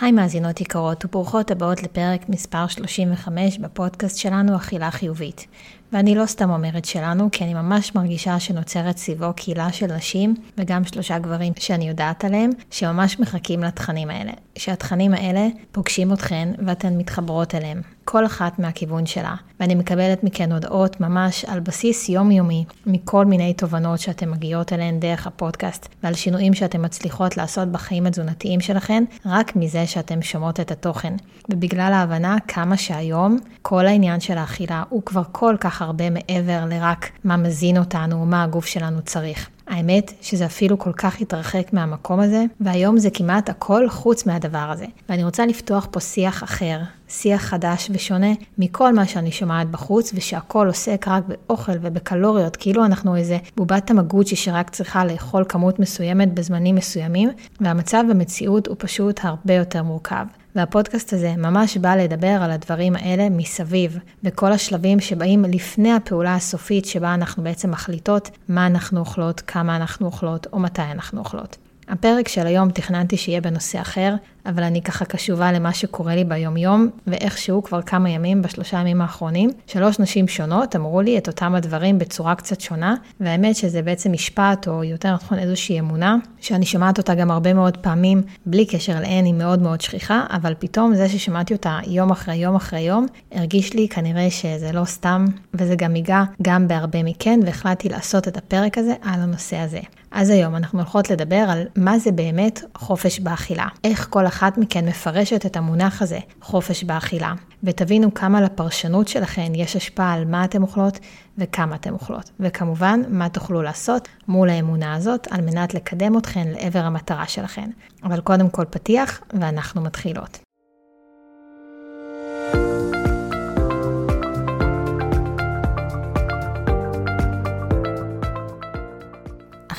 היי מאזינות יקרות וברוכות הבאות לפרק מספר 35 בפודקאסט שלנו אכילה חיובית. ואני לא סתם אומרת שלנו, כי אני ממש מרגישה שנוצרת סביבו קהילה של נשים, וגם שלושה גברים שאני יודעת עליהם, שממש מחכים לתכנים האלה. שהתכנים האלה פוגשים אתכן ואתן מתחברות אליהם. כל אחת מהכיוון שלה. ואני מקבלת מכן הודעות ממש על בסיס יומיומי, מכל מיני תובנות שאתן מגיעות אליהן דרך הפודקאסט, ועל שינויים שאתן מצליחות לעשות בחיים התזונתיים שלכן, רק מזה שאתן שומעות את התוכן. ובגלל ההבנה כמה שהיום, כל העניין של האכילה הוא כבר כל כך הרבה מעבר לרק מה מזין אותנו, מה הגוף שלנו צריך. האמת שזה אפילו כל כך התרחק מהמקום הזה, והיום זה כמעט הכל חוץ מהדבר הזה. ואני רוצה לפתוח פה שיח אחר, שיח חדש ושונה מכל מה שאני שומעת בחוץ, ושהכול עוסק רק באוכל ובקלוריות, כאילו אנחנו איזה בובת תמגוצ'י שרק צריכה לאכול כמות מסוימת בזמנים מסוימים, והמצב במציאות הוא פשוט הרבה יותר מורכב. והפודקאסט הזה ממש בא לדבר על הדברים האלה מסביב, בכל השלבים שבאים לפני הפעולה הסופית שבה אנחנו בעצם מחליטות מה אנחנו אוכלות, כמה אנחנו אוכלות או מתי אנחנו אוכלות. הפרק של היום תכננתי שיהיה בנושא אחר, אבל אני ככה קשובה למה שקורה לי ביומיום, ואיכשהו כבר כמה ימים, בשלושה ימים האחרונים, שלוש נשים שונות אמרו לי את אותם הדברים בצורה קצת שונה, והאמת שזה בעצם משפט, או יותר נכון איזושהי אמונה, שאני שומעת אותה גם הרבה מאוד פעמים, בלי קשר אליהן, היא מאוד מאוד שכיחה, אבל פתאום זה ששמעתי אותה יום אחרי יום אחרי יום, הרגיש לי כנראה שזה לא סתם, וזה גם ייגע גם בהרבה מכן, והחלטתי לעשות את הפרק הזה על הנושא הזה. אז היום אנחנו הולכות לדבר על מה זה באמת חופש באכילה. איך כל אחת מכן מפרשת את המונח הזה, חופש באכילה. ותבינו כמה לפרשנות שלכן יש השפעה על מה אתן אוכלות וכמה אתן אוכלות. וכמובן, מה תוכלו לעשות מול האמונה הזאת על מנת לקדם אתכן לעבר המטרה שלכן. אבל קודם כל פתיח, ואנחנו מתחילות.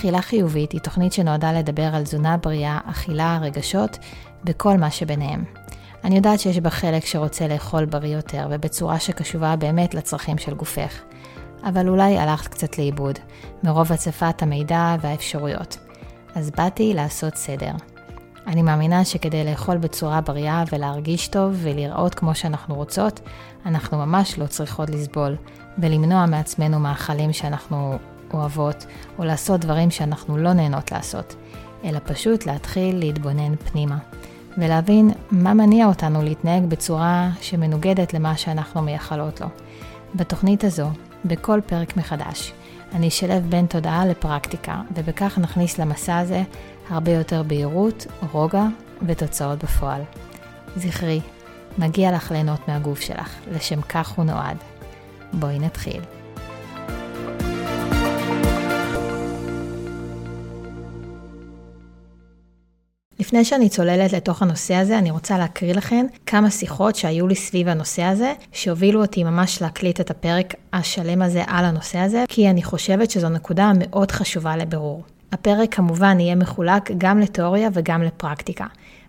אכילה חיובית היא תוכנית שנועדה לדבר על תזונה בריאה, אכילה, רגשות וכל מה שביניהם. אני יודעת שיש בה חלק שרוצה לאכול בריא יותר ובצורה שקשובה באמת לצרכים של גופך. אבל אולי הלכת קצת לאיבוד, מרוב הצפת המידע והאפשרויות. אז באתי לעשות סדר. אני מאמינה שכדי לאכול בצורה בריאה ולהרגיש טוב ולראות כמו שאנחנו רוצות, אנחנו ממש לא צריכות לסבול, ולמנוע מעצמנו מאכלים שאנחנו אוהבות, או לעשות דברים שאנחנו לא נהנות לעשות, אלא פשוט להתחיל להתבונן פנימה, ולהבין מה מניע אותנו להתנהג בצורה שמנוגדת למה שאנחנו מייחלות לו. בתוכנית הזו, בכל פרק מחדש, אני אשלב בין תודעה לפרקטיקה, ובכך נכניס למסע הזה הרבה יותר בהירות, רוגע ותוצאות בפועל. זכרי, מגיע לך ליהנות מהגוף שלך, לשם כך הוא נועד. בואי נתחיל. לפני שאני צוללת לתוך הנושא הזה, אני רוצה להקריא לכם כמה שיחות שהיו לי סביב הנושא הזה, שהובילו אותי ממש להקליט את הפרק השלם הזה על הנושא הזה, כי אני חושבת שזו נקודה מאוד חשובה לבירור. הפרק כמובן יהיה מחולק גם לתיאוריה וגם לפרקטיקה.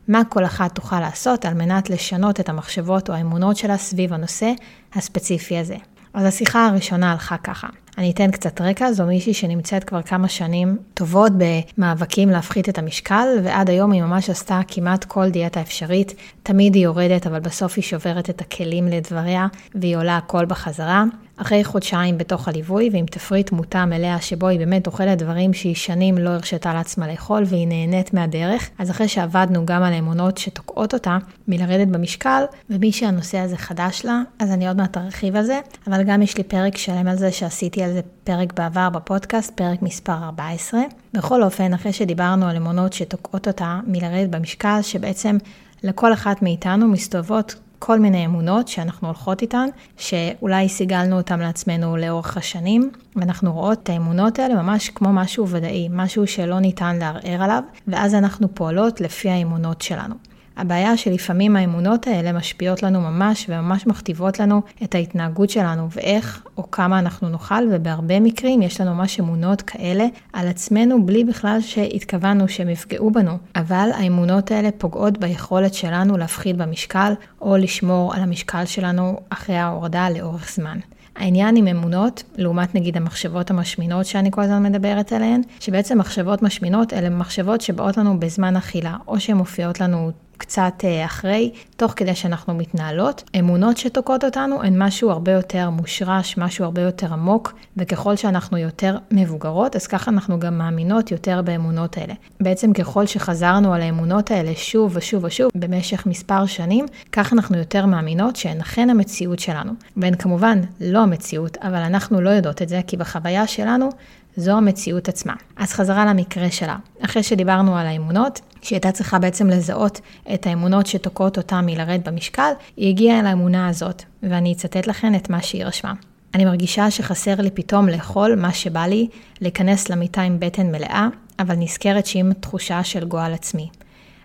מה כל אחת תוכל לעשות על מנת לשנות את המחשבות או האמונות שלה סביב הנושא הספציפי הזה. אז השיחה הראשונה הלכה ככה. אני אתן קצת רקע, זו מישהי שנמצאת כבר כמה שנים טובות במאבקים להפחית את המשקל, ועד היום היא ממש עשתה כמעט כל דיאטה אפשרית. תמיד היא יורדת, אבל בסוף היא שוברת את הכלים לדבריה, והיא עולה הכל בחזרה. אחרי חודשיים בתוך הליווי ועם תפריט מותאם אליה שבו היא באמת אוכלת דברים שהיא שנים לא הרשתה לעצמה לאכול והיא נהנית מהדרך, אז אחרי שעבדנו גם על האמונות שתוקעות אותה מלרדת במשקל, ומי שהנושא הזה חדש לה, אז אני עוד מעט ארחיב על זה, אבל גם יש לי פרק שלם על זה שעשיתי על זה פרק בעבר בפודקאסט, פרק מספר 14. בכל אופן, אחרי שדיברנו על אמונות שתוקעות אותה מלרדת במשקל, שבעצם לכל אחת מאיתנו מסתובבות כל מיני אמונות שאנחנו הולכות איתן, שאולי סיגלנו אותן לעצמנו לאורך השנים, ואנחנו רואות את האמונות האלה ממש כמו משהו ודאי, משהו שלא ניתן לערער עליו, ואז אנחנו פועלות לפי האמונות שלנו. הבעיה שלפעמים האמונות האלה משפיעות לנו ממש וממש מכתיבות לנו את ההתנהגות שלנו ואיך או כמה אנחנו נאכל ובהרבה מקרים יש לנו ממש אמונות כאלה על עצמנו בלי בכלל שהתכוונו שהם יפגעו בנו. אבל האמונות האלה פוגעות ביכולת שלנו להפחית במשקל או לשמור על המשקל שלנו אחרי ההורדה לאורך זמן. העניין עם אמונות, לעומת נגיד המחשבות המשמינות שאני כל הזמן מדברת עליהן, שבעצם מחשבות משמינות אלה מחשבות שבאות לנו בזמן אכילה, או שהן מופיעות לנו קצת אה, אחרי, תוך כדי שאנחנו מתנהלות. אמונות שתוקעות אותנו הן משהו הרבה יותר מושרש, משהו הרבה יותר עמוק, וככל שאנחנו יותר מבוגרות, אז ככה אנחנו גם מאמינות יותר באמונות האלה. בעצם ככל שחזרנו על האמונות האלה שוב ושוב ושוב במשך מספר שנים, ככה אנחנו יותר מאמינות שהן אכן המציאות שלנו. והן כמובן לא המציאות, אבל אנחנו לא יודעות את זה, כי בחוויה שלנו זו המציאות עצמה. אז חזרה למקרה שלה. אחרי שדיברנו על האמונות, שהיא הייתה צריכה בעצם לזהות את האמונות שתוקעות אותה מלרדת במשקל, היא הגיעה אל האמונה הזאת, ואני אצטט לכן את מה שהיא רשמה. אני מרגישה שחסר לי פתאום לאכול מה שבא לי, להיכנס למיטה עם בטן מלאה, אבל נזכרת שהיא עם תחושה של גועל עצמי.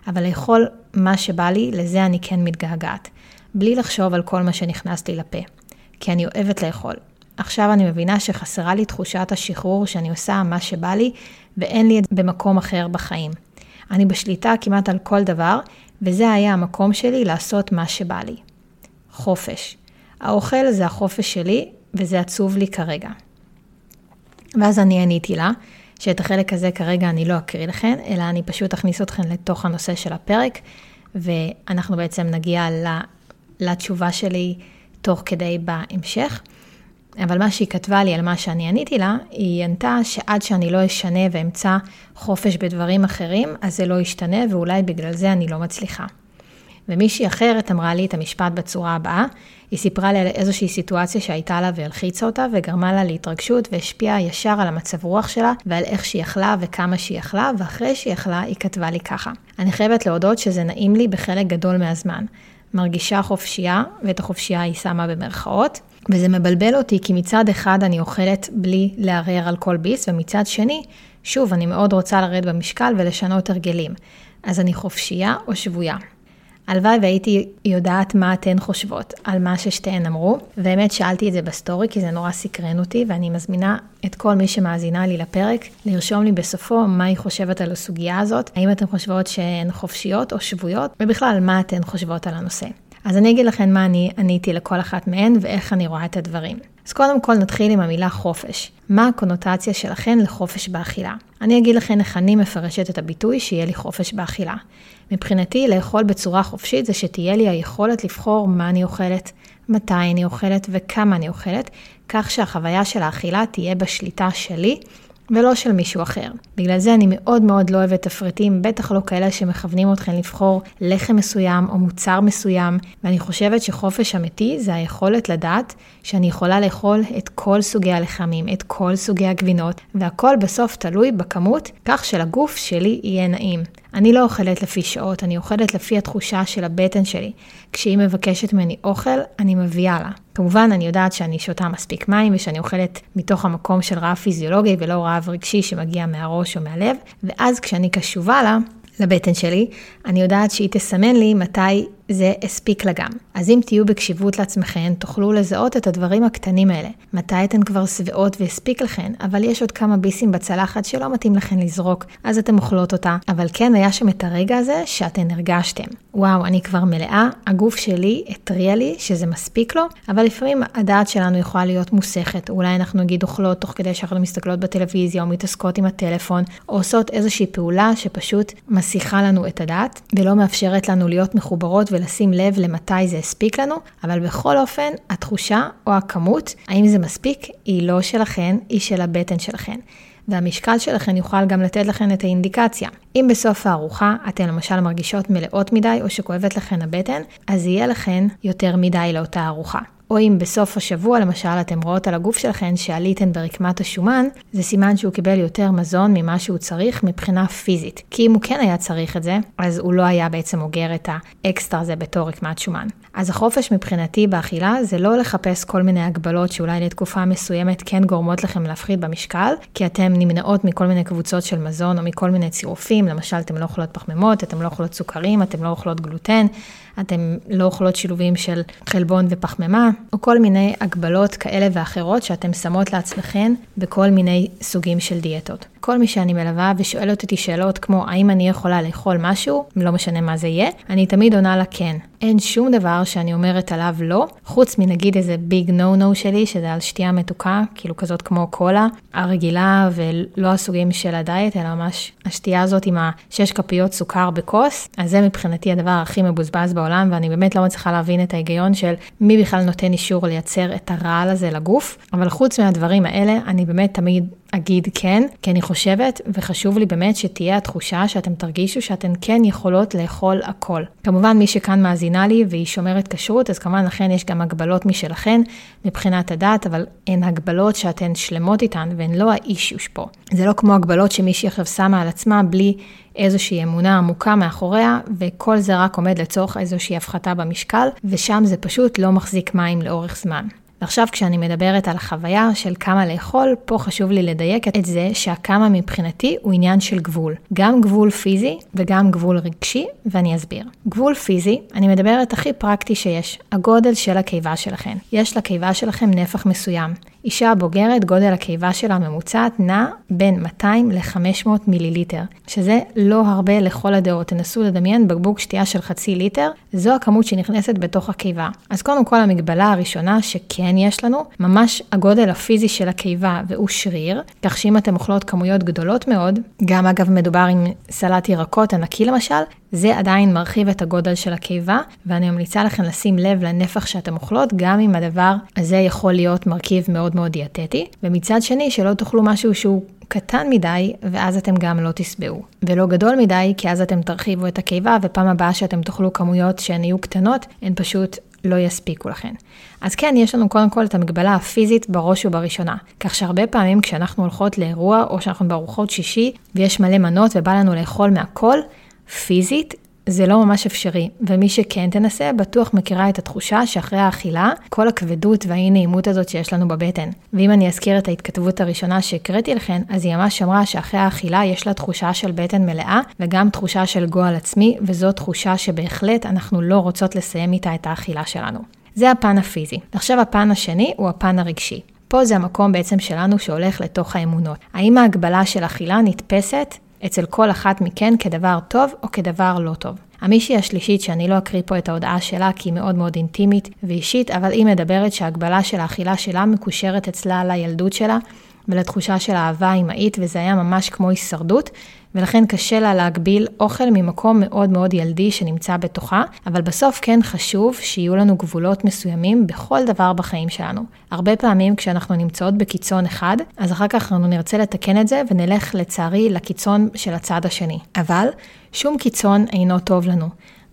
אבל לאכול מה שבא לי, לזה אני כן מתגעגעת. בלי לחשוב על כל מה שנכנס לי לפה. כי אני אוהבת לאכול. עכשיו אני מבינה שחסרה לי תחושת השחרור שאני עושה מה שבא לי, ואין לי את זה במקום אחר בחיים. אני בשליטה כמעט על כל דבר, וזה היה המקום שלי לעשות מה שבא לי. חופש. האוכל זה החופש שלי, וזה עצוב לי כרגע. ואז אני עניתי לה, שאת החלק הזה כרגע אני לא אקריא לכם, אלא אני פשוט אכניס אתכם לתוך הנושא של הפרק, ואנחנו בעצם נגיע לתשובה שלי תוך כדי בהמשך. אבל מה שהיא כתבה לי על מה שאני עניתי לה, היא ענתה שעד שאני לא אשנה ואמצא חופש בדברים אחרים, אז זה לא ישתנה ואולי בגלל זה אני לא מצליחה. ומישהי אחרת אמרה לי את המשפט בצורה הבאה, היא סיפרה לי על איזושהי סיטואציה שהייתה לה והלחיצה אותה וגרמה לה להתרגשות והשפיעה ישר על המצב רוח שלה ועל איך שהיא יכלה וכמה שהיא יכלה, ואחרי שהיא יכלה היא כתבה לי ככה: אני חייבת להודות שזה נעים לי בחלק גדול מהזמן. מרגישה חופשייה, ואת החופשייה היא שמה במרכאות, וזה מבלבל אותי כי מצד אחד אני אוכלת בלי לערער על כל ביס, ומצד שני, שוב, אני מאוד רוצה לרדת במשקל ולשנות הרגלים. אז אני חופשייה או שבויה? הלוואי והייתי יודעת מה אתן חושבות על מה ששתיהן אמרו, והאמת שאלתי את זה בסטורי כי זה נורא סקרן אותי, ואני מזמינה את כל מי שמאזינה לי לפרק לרשום לי בסופו מה היא חושבת על הסוגיה הזאת, האם אתן חושבות שהן חופשיות או שבויות, ובכלל מה אתן חושבות על הנושא. אז אני אגיד לכם מה אני עניתי לכל אחת מהן ואיך אני רואה את הדברים. אז קודם כל נתחיל עם המילה חופש. מה הקונוטציה שלכן לחופש באכילה? אני אגיד לכם איך אני מפרשת את הביטוי שיהיה לי חופש באכילה. מבחינתי, לאכול בצורה חופשית זה שתהיה לי היכולת לבחור מה אני אוכלת, מתי אני אוכלת וכמה אני אוכלת, כך שהחוויה של האכילה תהיה בשליטה שלי ולא של מישהו אחר. בגלל זה אני מאוד מאוד לא אוהבת תפריטים, בטח לא כאלה שמכוונים אתכם לבחור לחם מסוים או מוצר מסוים, ואני חושבת שחופש אמיתי זה היכולת לדעת שאני יכולה לאכול את כל סוגי הלחמים, את כל סוגי הגבינות, והכל בסוף תלוי בכמות, כך שלגוף שלי יהיה נעים. אני לא אוכלת לפי שעות, אני אוכלת לפי התחושה של הבטן שלי. כשהיא מבקשת ממני אוכל, אני מביאה לה. כמובן, אני יודעת שאני שותה מספיק מים ושאני אוכלת מתוך המקום של רעב פיזיולוגי ולא רעב רגשי שמגיע מהראש או מהלב, ואז כשאני קשובה לה, לבטן שלי, אני יודעת שהיא תסמן לי מתי זה הספיק לה גם. אז אם תהיו בקשיבות לעצמכם, תוכלו לזהות את הדברים הקטנים האלה. מתי אתן כבר שבעות והספיק לכן, אבל יש עוד כמה ביסים בצלחת שלא מתאים לכן לזרוק, אז אתן אוכלות אותה. אבל כן היה שם את הרגע הזה שאתן הרגשתם. וואו, אני כבר מלאה, הגוף שלי התריע לי שזה מספיק לו, אבל לפעמים הדעת שלנו יכולה להיות מוסכת. אולי אנחנו נגיד אוכלות תוך כדי שאנחנו מסתכלות בטלוויזיה, או מתעסקות עם הטלפון, או עושות איזושהי פעולה שפשוט מסיחה לנו את הדעת, ולא מאפשרת לנו להיות מחוברות ולשים לב למתי זה הספיק לנו, אבל בכל אופן, התחושה או הכמות, האם זה מספיק, היא לא שלכן, היא של הבטן שלכן. והמשקל שלכן יוכל גם לתת לכן את האינדיקציה. אם בסוף הארוחה אתן למשל מרגישות מלאות מדי או שכואבת לכן הבטן, אז יהיה לכן יותר מדי לאותה ארוחה. או אם בסוף השבוע למשל אתם רואות על הגוף שלכם שעליתן ברקמת השומן, זה סימן שהוא קיבל יותר מזון ממה שהוא צריך מבחינה פיזית. כי אם הוא כן היה צריך את זה, אז הוא לא היה בעצם אוגר את האקסטרה הזה בתור רקמת שומן. אז החופש מבחינתי באכילה זה לא לחפש כל מיני הגבלות שאולי לתקופה מסוימת כן גורמות לכם להפחית במשקל, כי אתם נמנעות מכל מיני קבוצות של מזון או מכל מיני צירופים, למשל אתם לא אוכלות פחמימות, אתם לא אוכלות סוכרים, אתם לא אוכלות גלוטן, אתם לא אוכלות שילובים של חלבון ופחמימה, או כל מיני הגבלות כאלה ואחרות שאתם שמות לעצמכם בכל מיני סוגים של דיאטות. כל מי שאני מלווה ושואלת אותי שאלות כמו האם אני יכולה לאכול משהו, לא משנה מה זה יהיה, אני תמיד עונה לה כן. אין שום דבר שאני אומרת עליו לא, חוץ מנגיד איזה ביג נו נו שלי, שזה על שתייה מתוקה, כאילו כזאת כמו קולה, הרגילה ולא הסוגים של הדיאט, אלא ממש השתייה הזאת עם השש כפיות סוכר בכוס, אז זה מבחינתי הדבר הכי מבוזבז בעולם, ואני באמת לא מצליחה להבין את ההיגיון של מי בכלל נותן אישור לייצר את הרעל הזה לגוף, אבל חוץ מהדברים האלה, אני באמת תמיד אגיד כן, כי אני חושבת וחשוב לי באמת שתהיה התחושה שאתם תרגישו שאתן כן יכולות לאכול הכל. כמובן מי שכאן מאזינה לי והיא שומרת כשרות, אז כמובן לכן יש גם הגבלות משלכן מבחינת הדת, אבל הן הגבלות שאתן שלמות איתן והן לא האישיוש פה. זה לא כמו הגבלות שמישהי עכשיו שמה על עצמה בלי איזושהי אמונה עמוקה מאחוריה, וכל זה רק עומד לצורך איזושהי הפחתה במשקל, ושם זה פשוט לא מחזיק מים לאורך זמן. ועכשיו כשאני מדברת על החוויה של כמה לאכול, פה חשוב לי לדייק את זה שהכמה מבחינתי הוא עניין של גבול. גם גבול פיזי וגם גבול רגשי, ואני אסביר. גבול פיזי, אני מדברת הכי פרקטי שיש, הגודל של הקיבה שלכם. יש לקיבה שלכם נפח מסוים. אישה בוגרת, גודל הקיבה שלה הממוצעת נע בין 200 ל-500 מיליליטר, שזה לא הרבה לכל הדעות. תנסו לדמיין בקבוק שתייה של חצי ליטר, זו הכמות שנכנסת בתוך הקיבה. אז קודם כל המגבלה הראשונה שכן יש לנו, ממש הגודל הפיזי של הקיבה והוא שריר, כך שאם אתם אוכלות כמויות גדולות מאוד, גם אגב מדובר עם סלט ירקות ענקי למשל, זה עדיין מרחיב את הגודל של הקיבה, ואני ממליצה לכם לשים לב לנפח שאתם אוכלות, גם אם הדבר הזה יכול להיות מרכיב מאוד מאוד דיאטטי. ומצד שני, שלא תאכלו משהו שהוא קטן מדי, ואז אתם גם לא תשבעו. ולא גדול מדי, כי אז אתם תרחיבו את הקיבה, ופעם הבאה שאתם תאכלו כמויות שהן יהיו קטנות, הן פשוט לא יספיקו לכן. אז כן, יש לנו קודם כל את המגבלה הפיזית בראש ובראשונה. כך שהרבה פעמים כשאנחנו הולכות לאירוע, או שאנחנו בארוחות שישי, ויש מלא מנות ובא לנו לאכול מהכל, פיזית, זה לא ממש אפשרי, ומי שכן תנסה, בטוח מכירה את התחושה שאחרי האכילה, כל הכבדות והאי נעימות הזאת שיש לנו בבטן. ואם אני אזכיר את ההתכתבות הראשונה שהקראתי לכן, אז היא ממש אמרה שאחרי האכילה יש לה תחושה של בטן מלאה, וגם תחושה של גועל עצמי, וזו תחושה שבהחלט אנחנו לא רוצות לסיים איתה את האכילה שלנו. זה הפן הפיזי. עכשיו הפן השני הוא הפן הרגשי. פה זה המקום בעצם שלנו שהולך לתוך האמונות. האם ההגבלה של אכילה נתפסת אצל כל אחת מכן כדבר טוב או כדבר לא טוב. המישהי השלישית, שאני לא אקריא פה את ההודעה שלה כי היא מאוד מאוד אינטימית ואישית, אבל היא מדברת שההגבלה של האכילה שלה מקושרת אצלה לילדות שלה ולתחושה של אהבה אמהית, וזה היה ממש כמו הישרדות, ולכן קשה לה להגביל אוכל ממקום מאוד מאוד ילדי שנמצא בתוכה, אבל בסוף כן חשוב שיהיו לנו גבולות מסוימים בכל דבר בחיים שלנו. הרבה פעמים כשאנחנו נמצאות בקיצון אחד, אז אחר כך אנחנו נרצה לתקן את זה ונלך לצערי לקיצון של הצד השני. אבל שום קיצון אינו טוב לנו.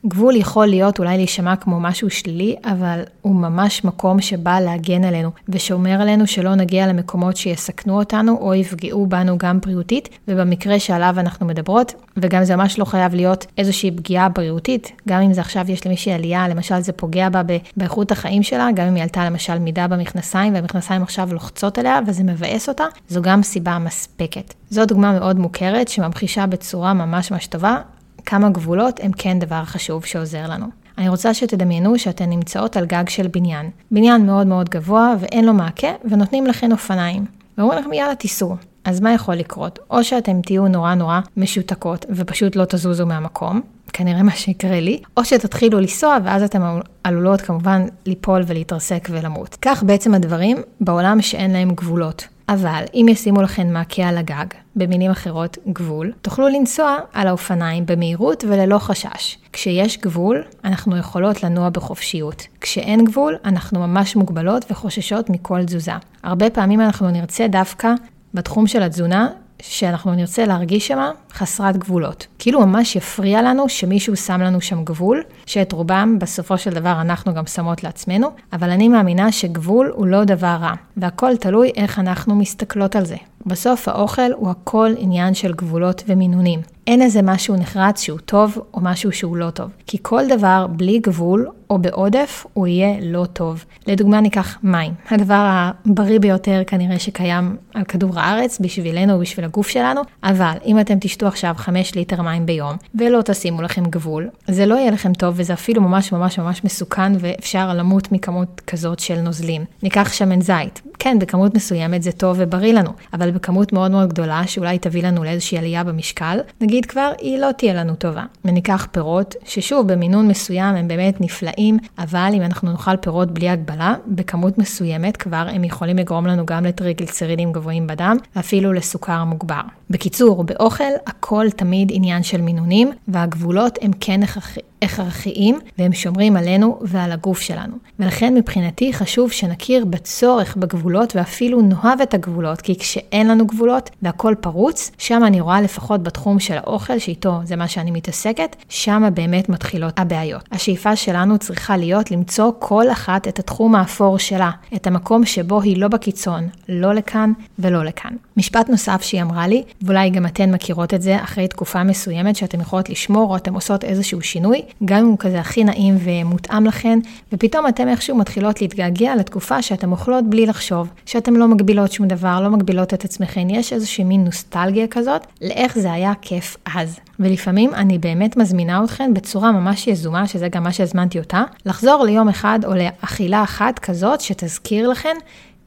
גבול יכול להיות אולי להישמע כמו משהו שלילי, אבל הוא ממש מקום שבא להגן עלינו, ושומר עלינו שלא נגיע למקומות שיסכנו אותנו או יפגעו בנו גם בריאותית, ובמקרה שעליו אנחנו מדברות, וגם זה ממש לא חייב להיות איזושהי פגיעה בריאותית, גם אם זה עכשיו יש למישהי עלייה, למשל זה פוגע בה באיכות החיים שלה, גם אם היא עלתה למשל מידה במכנסיים, והמכנסיים עכשיו לוחצות עליה וזה מבאס אותה, זו גם סיבה מספקת. זו דוגמה מאוד מוכרת שממחישה בצורה ממש ממש טובה כמה גבולות הם כן דבר חשוב שעוזר לנו. אני רוצה שתדמיינו שאתן נמצאות על גג של בניין. בניין מאוד מאוד גבוה ואין לו מעקה, ונותנים לכן אופניים. ואומרים לכם יאללה תיסעו. אז מה יכול לקרות? או שאתם תהיו נורא נורא משותקות ופשוט לא תזוזו מהמקום, כנראה מה שיקרה לי, או שתתחילו לנסוע ואז אתן עלולות כמובן ליפול ולהתרסק ולמות. כך בעצם הדברים בעולם שאין להם גבולות. אבל אם ישימו לכם מעקה על הגג, במילים אחרות גבול, תוכלו לנסוע על האופניים במהירות וללא חשש. כשיש גבול, אנחנו יכולות לנוע בחופשיות. כשאין גבול, אנחנו ממש מוגבלות וחוששות מכל תזוזה. הרבה פעמים אנחנו נרצה דווקא בתחום של התזונה שאנחנו נרצה להרגיש שמה חסרת גבולות. כאילו ממש יפריע לנו שמישהו שם לנו שם גבול, שאת רובם בסופו של דבר אנחנו גם שמות לעצמנו, אבל אני מאמינה שגבול הוא לא דבר רע, והכל תלוי איך אנחנו מסתכלות על זה. בסוף האוכל הוא הכל עניין של גבולות ומינונים. אין איזה משהו נחרץ שהוא טוב או משהו שהוא לא טוב. כי כל דבר בלי גבול או בעודף הוא יהיה לא טוב. לדוגמה ניקח מים, הדבר הבריא ביותר כנראה שקיים על כדור הארץ בשבילנו ובשביל הגוף שלנו, אבל אם אתם תשתו עכשיו 5 ליטר מים ביום ולא תשימו לכם גבול, זה לא יהיה לכם טוב וזה אפילו ממש ממש ממש מסוכן ואפשר למות מכמות כזאת של נוזלים. ניקח שמן זית, כן, בכמות מסוימת זה טוב ובריא לנו, אבל בכמות מאוד מאוד גדולה, שאולי תביא לנו לאיזושהי עלייה במשקל, נגיד כבר, היא לא תהיה לנו טובה. וניקח פירות, ששוב, במינון מסוים הם באמת נפלאים, אבל אם אנחנו נאכל פירות בלי הגבלה, בכמות מסוימת כבר הם יכולים לגרום לנו גם לטריגליצרידים גבוהים בדם, ואפילו לסוכר מוגבר. בקיצור, באוכל הכל תמיד עניין של מינונים, והגבולות הם כן הכרחיים, והם שומרים עלינו ועל הגוף שלנו. ולכן מבחינתי חשוב שנכיר בצורך בגבולות, ואפילו נאהב את הגבולות, כי כשאין לנו גבולות והכל פרוץ, שם אני רואה לפחות בתחום של האוכל, שאיתו זה מה שאני מתעסקת, שם באמת מתחילות הבעיות. השאיפה שלנו צריכה להיות למצוא כל אחת את התחום האפור שלה, את המקום שבו היא לא בקיצון, לא לכאן ולא לכאן. משפט נוסף שהיא אמרה לי, ואולי גם אתן מכירות את זה אחרי תקופה מסוימת שאתן יכולות לשמור או אתן עושות איזשהו שינוי, גם אם הוא כזה הכי נעים ומותאם לכן, ופתאום אתן איכשהו מתחילות להתגעגע לתקופה שאתן אוכלות בלי לחשוב, שאתן לא מגבילות שום דבר, לא מגבילות את עצמכן, יש איזושהי מין נוסטלגיה כזאת, לאיך זה היה כיף אז. ולפעמים אני באמת מזמינה אתכן בצורה ממש יזומה, שזה גם מה שהזמנתי אותה, לחזור ליום אחד או לאכילה אחת כזאת שתזכיר לכן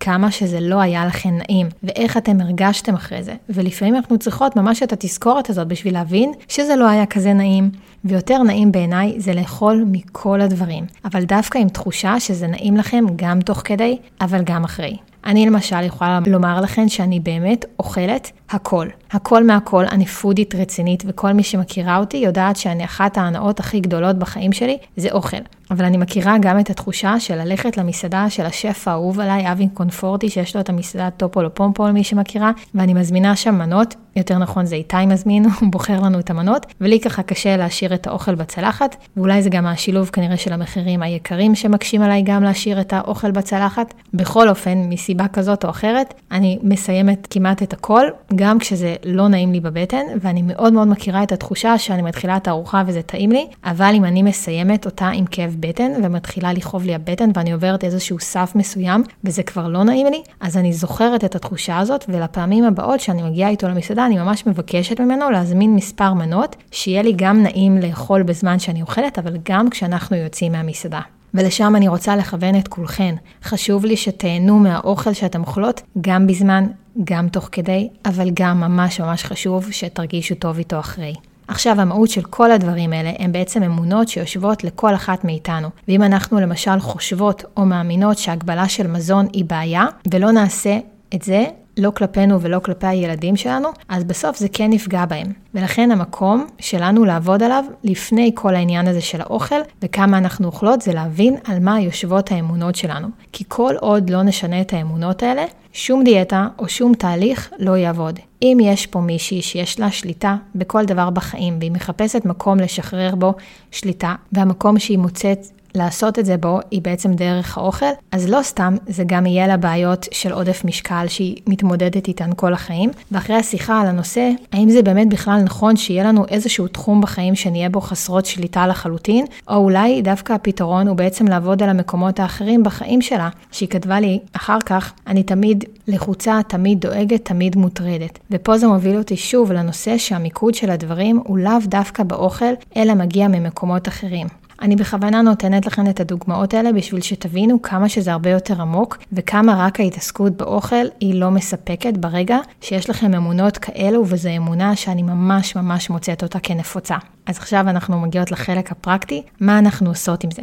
כמה שזה לא היה לכם נעים, ואיך אתם הרגשתם אחרי זה. ולפעמים אנחנו צריכות ממש את התזכורת הזאת בשביל להבין שזה לא היה כזה נעים. ויותר נעים בעיניי זה לאכול מכל הדברים, אבל דווקא עם תחושה שזה נעים לכם גם תוך כדי, אבל גם אחרי. אני למשל יכולה לומר לכם שאני באמת אוכלת הכל. הכל מהכל, אני פודית רצינית, וכל מי שמכירה אותי יודעת שאני אחת ההנאות הכי גדולות בחיים שלי, זה אוכל. אבל אני מכירה גם את התחושה של ללכת למסעדה של השף האהוב עליי, אבי קונפורטי, שיש לו את המסעדה טופולו פומפול, מי שמכירה, ואני מזמינה שם מנות, יותר נכון זה איתי מזמין, הוא בוחר לנו את המנות, ולי ככה קשה להשאיר את האוכל בצלחת, ואולי זה גם השילוב כנראה של המחירים היקרים שמקשים עליי גם להשאיר את האוכל בצלחת. בכל אופן, מסיבה כזאת או אחרת, אני מסיימת כמעט את הכל, גם כשזה לא נעים לי בבטן, ואני מאוד מאוד מכירה את התחושה שאני מתחילה את הארוחה וזה טעים לי, אבל אם אני מסיימת אותה עם כאב בטן ומתחילה לכאוב לי הבטן ואני עוברת איזשהו סף מסוים וזה כבר לא נעים לי, אז אני זוכרת את התחושה הזאת, ולפעמים הבאות שאני מגיעה איתו למסעדה, אני ממש מבקשת ממנו להזמין מספר מנות, שיהיה לי גם נעים לאכול בזמן שאני אוכלת, אבל גם כשאנחנו יוצאים מהמסעדה. ולשם אני רוצה לכוון את כולכן. חשוב לי שתהנו מהאוכל שאתם אוכלות גם בזמן, גם תוך כדי, אבל גם ממש ממש חשוב שתרגישו טוב איתו אחרי. עכשיו, המהות של כל הדברים האלה הם בעצם אמונות שיושבות לכל אחת מאיתנו. ואם אנחנו למשל חושבות או מאמינות שהגבלה של מזון היא בעיה, ולא נעשה את זה, לא כלפינו ולא כלפי הילדים שלנו, אז בסוף זה כן נפגע בהם. ולכן המקום שלנו לעבוד עליו לפני כל העניין הזה של האוכל וכמה אנחנו אוכלות זה להבין על מה יושבות האמונות שלנו. כי כל עוד לא נשנה את האמונות האלה, שום דיאטה או שום תהליך לא יעבוד. אם יש פה מישהי שיש לה שליטה בכל דבר בחיים והיא מחפשת מקום לשחרר בו שליטה, והמקום שהיא מוצאת לעשות את זה בו היא בעצם דרך האוכל, אז לא סתם זה גם יהיה לה בעיות של עודף משקל שהיא מתמודדת איתן כל החיים. ואחרי השיחה על הנושא, האם זה באמת בכלל נכון שיהיה לנו איזשהו תחום בחיים שנהיה בו חסרות שליטה לחלוטין, או אולי דווקא הפתרון הוא בעצם לעבוד על המקומות האחרים בחיים שלה, שהיא כתבה לי אחר כך, אני תמיד לחוצה, תמיד דואגת, תמיד מוטרדת. ופה זה מוביל אותי שוב לנושא שהמיקוד של הדברים הוא לאו דווקא באוכל, אלא מגיע ממקומות אחרים. אני בכוונה נותנת לכם את הדוגמאות האלה בשביל שתבינו כמה שזה הרבה יותר עמוק, וכמה רק ההתעסקות באוכל היא לא מספקת ברגע שיש לכם אמונות כאלו, וזו אמונה שאני ממש ממש מוצאת אותה כנפוצה. אז עכשיו אנחנו מגיעות לחלק הפרקטי, מה אנחנו עושות עם זה.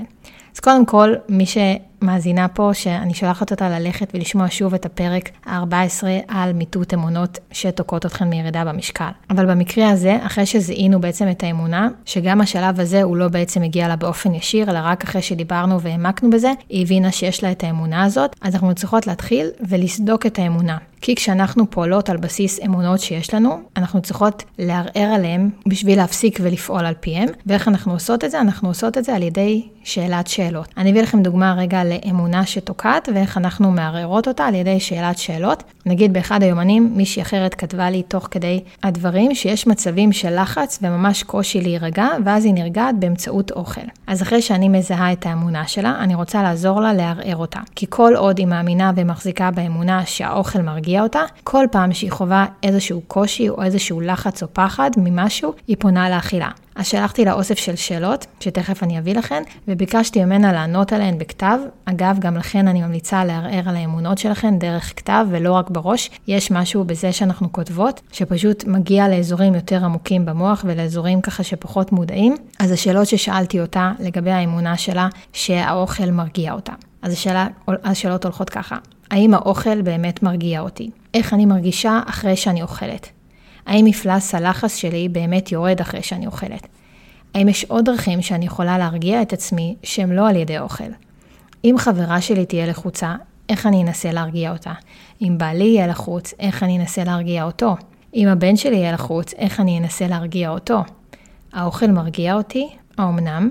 אז קודם כל, מי שמאזינה פה, שאני שולחת אותה ללכת ולשמוע שוב את הפרק ה-14 על מיטוט אמונות שתוקעות אתכן מירידה במשקל. אבל במקרה הזה, אחרי שזיהינו בעצם את האמונה, שגם השלב הזה הוא לא בעצם הגיע לה באופן ישיר, אלא רק אחרי שדיברנו והעמקנו בזה, היא הבינה שיש לה את האמונה הזאת, אז אנחנו צריכות להתחיל ולסדוק את האמונה. כי כשאנחנו פועלות על בסיס אמונות שיש לנו, אנחנו צריכות לערער עליהן בשביל להפסיק ולפעול על פיהם. ואיך אנחנו עושות את זה? אנחנו עושות את זה על ידי שאלת שאלות. אני אביא לכם דוגמה רגע לאמונה שתוקעת ואיך אנחנו מערערות אותה על ידי שאלת שאלות. נגיד באחד היומנים מישהי אחרת כתבה לי תוך כדי הדברים שיש מצבים של לחץ וממש קושי להירגע, ואז היא נרגעת באמצעות אוכל. אז אחרי שאני מזהה את האמונה שלה, אני רוצה לעזור לה לערער אותה. כי כל עוד היא מאמינה ומחזיקה באמונה שהאוכל מרגיע אותה. כל פעם שהיא חווה איזשהו קושי או איזשהו לחץ או פחד ממשהו, היא פונה לאכילה. אז שלחתי לה אוסף של שאלות, שתכף אני אביא לכן, וביקשתי ממנה לענות עליהן בכתב. אגב, גם לכן אני ממליצה לערער על האמונות שלכן דרך כתב ולא רק בראש. יש משהו בזה שאנחנו כותבות, שפשוט מגיע לאזורים יותר עמוקים במוח ולאזורים ככה שפחות מודעים. אז השאלות ששאלתי אותה לגבי האמונה שלה, שהאוכל מרגיע אותה. אז השאלה, השאלות הולכות ככה, האם האוכל באמת מרגיע אותי? איך אני מרגישה אחרי שאני אוכלת? האם מפלס הלחץ שלי באמת יורד אחרי שאני אוכלת? האם יש עוד דרכים שאני יכולה להרגיע את עצמי שהם לא על ידי אוכל? אם חברה שלי תהיה לחוצה, איך אני אנסה להרגיע אותה? אם בעלי יהיה לחוץ, איך אני אנסה להרגיע אותו? אם הבן שלי יהיה לחוץ, איך אני אנסה להרגיע אותו? האוכל מרגיע אותי? האמנם?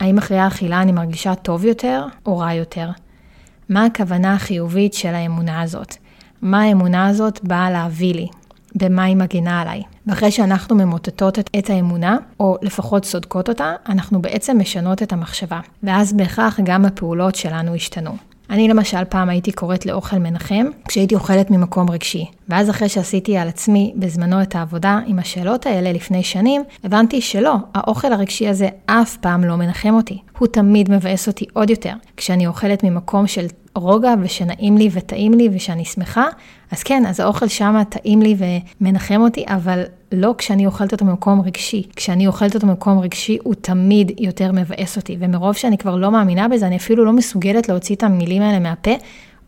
האם אחרי האכילה אני מרגישה טוב יותר או רע יותר? מה הכוונה החיובית של האמונה הזאת? מה האמונה הזאת באה להביא לי? במה היא מגינה עליי. ואחרי שאנחנו ממוטטות את האמונה, או לפחות סודקות אותה, אנחנו בעצם משנות את המחשבה. ואז בהכרח גם הפעולות שלנו השתנו. אני למשל פעם הייתי קוראת לאוכל מנחם כשהייתי אוכלת ממקום רגשי. ואז אחרי שעשיתי על עצמי בזמנו את העבודה עם השאלות האלה לפני שנים, הבנתי שלא, האוכל הרגשי הזה אף פעם לא מנחם אותי. הוא תמיד מבאס אותי עוד יותר. כשאני אוכלת ממקום של רוגע ושנעים לי וטעים לי ושאני שמחה, אז כן, אז האוכל שם טעים לי ומנחם אותי, אבל לא כשאני אוכלת אותו ממקום רגשי. כשאני אוכלת אותו ממקום רגשי, הוא תמיד יותר מבאס אותי, ומרוב שאני כבר לא מאמינה בזה, אני אפילו לא מסוגלת להוציא את המילים האלה מהפה.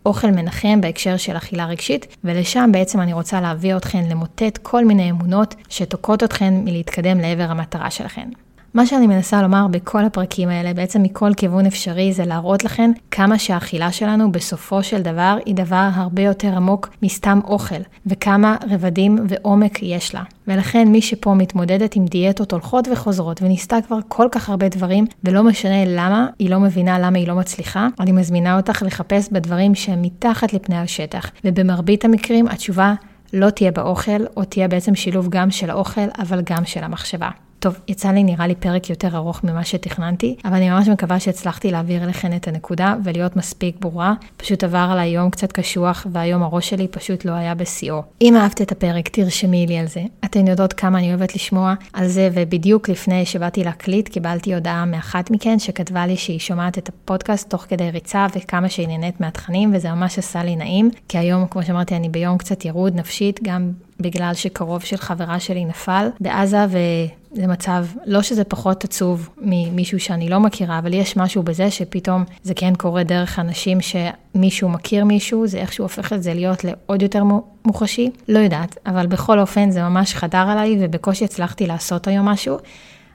אוכל מנחם בהקשר של אכילה רגשית, ולשם בעצם אני רוצה להביא אתכן למוטט כל מיני אמונות שתוקעות אתכן מלהתקדם לעבר המטרה שלכן. מה שאני מנסה לומר בכל הפרקים האלה, בעצם מכל כיוון אפשרי, זה להראות לכם כמה שהאכילה שלנו בסופו של דבר היא דבר הרבה יותר עמוק מסתם אוכל, וכמה רבדים ועומק יש לה. ולכן מי שפה מתמודדת עם דיאטות הולכות וחוזרות וניסתה כבר כל כך הרבה דברים, ולא משנה למה, היא לא מבינה למה היא לא מצליחה, אני מזמינה אותך לחפש בדברים שהם מתחת לפני השטח. ובמרבית המקרים התשובה לא תהיה באוכל, או תהיה בעצם שילוב גם של האוכל, אבל גם של המחשבה. טוב, יצא לי נראה לי פרק יותר ארוך ממה שתכננתי, אבל אני ממש מקווה שהצלחתי להעביר אליכן את הנקודה ולהיות מספיק ברורה. פשוט עבר עליי יום קצת קשוח, והיום הראש שלי פשוט לא היה בשיאו. אם אהבת את הפרק, תרשמי לי על זה. אתן יודעות כמה אני אוהבת לשמוע על זה, ובדיוק לפני שבאתי להקליט, קיבלתי הודעה מאחת מכן שכתבה לי שהיא שומעת את הפודקאסט תוך כדי ריצה, וכמה שהיא נהנית מהתכנים, וזה ממש עשה לי נעים, כי היום, כמו שאמרתי, אני ביום קצת ירוד נפשית, גם בגלל שקרוב של חברה שלי נפל בעזה, וזה מצב, לא שזה פחות עצוב ממישהו שאני לא מכירה, אבל יש משהו בזה שפתאום זה כן קורה דרך אנשים שמישהו מכיר מישהו, זה איכשהו הופך את זה להיות לעוד יותר מוחשי. לא יודעת, אבל בכל אופן זה ממש חדר עליי, ובקושי הצלחתי לעשות היום משהו.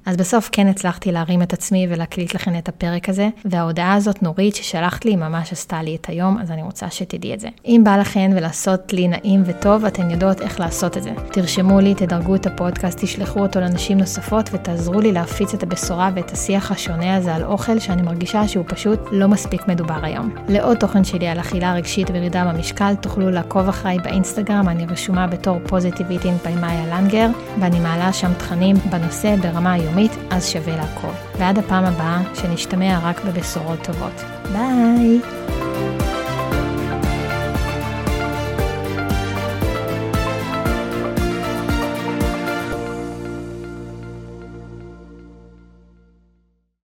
אז בסוף כן הצלחתי להרים את עצמי ולהקליט לכם את הפרק הזה, וההודעה הזאת נורית ששלחת לי ממש עשתה לי את היום, אז אני רוצה שתדעי את זה. אם בא לכן ולעשות לי נעים וטוב, אתן יודעות איך לעשות את זה. תרשמו לי, תדרגו את הפודקאסט, תשלחו אותו לנשים נוספות ותעזרו לי להפיץ את הבשורה ואת השיח השונה הזה על אוכל שאני מרגישה שהוא פשוט לא מספיק מדובר היום. לעוד תוכן שלי על אכילה רגשית וירידה במשקל, תוכלו לעקוב אחריי באינסטגרם, אני רשומה בתור פוזיטיביטין פיימאיה לנגר, ואני מעלה שם תכנים בנושא ברמה היום. יומית, אז שווה לעקוב. ועד הפעם הבאה, שנשתמע רק בבשורות טובות. ביי!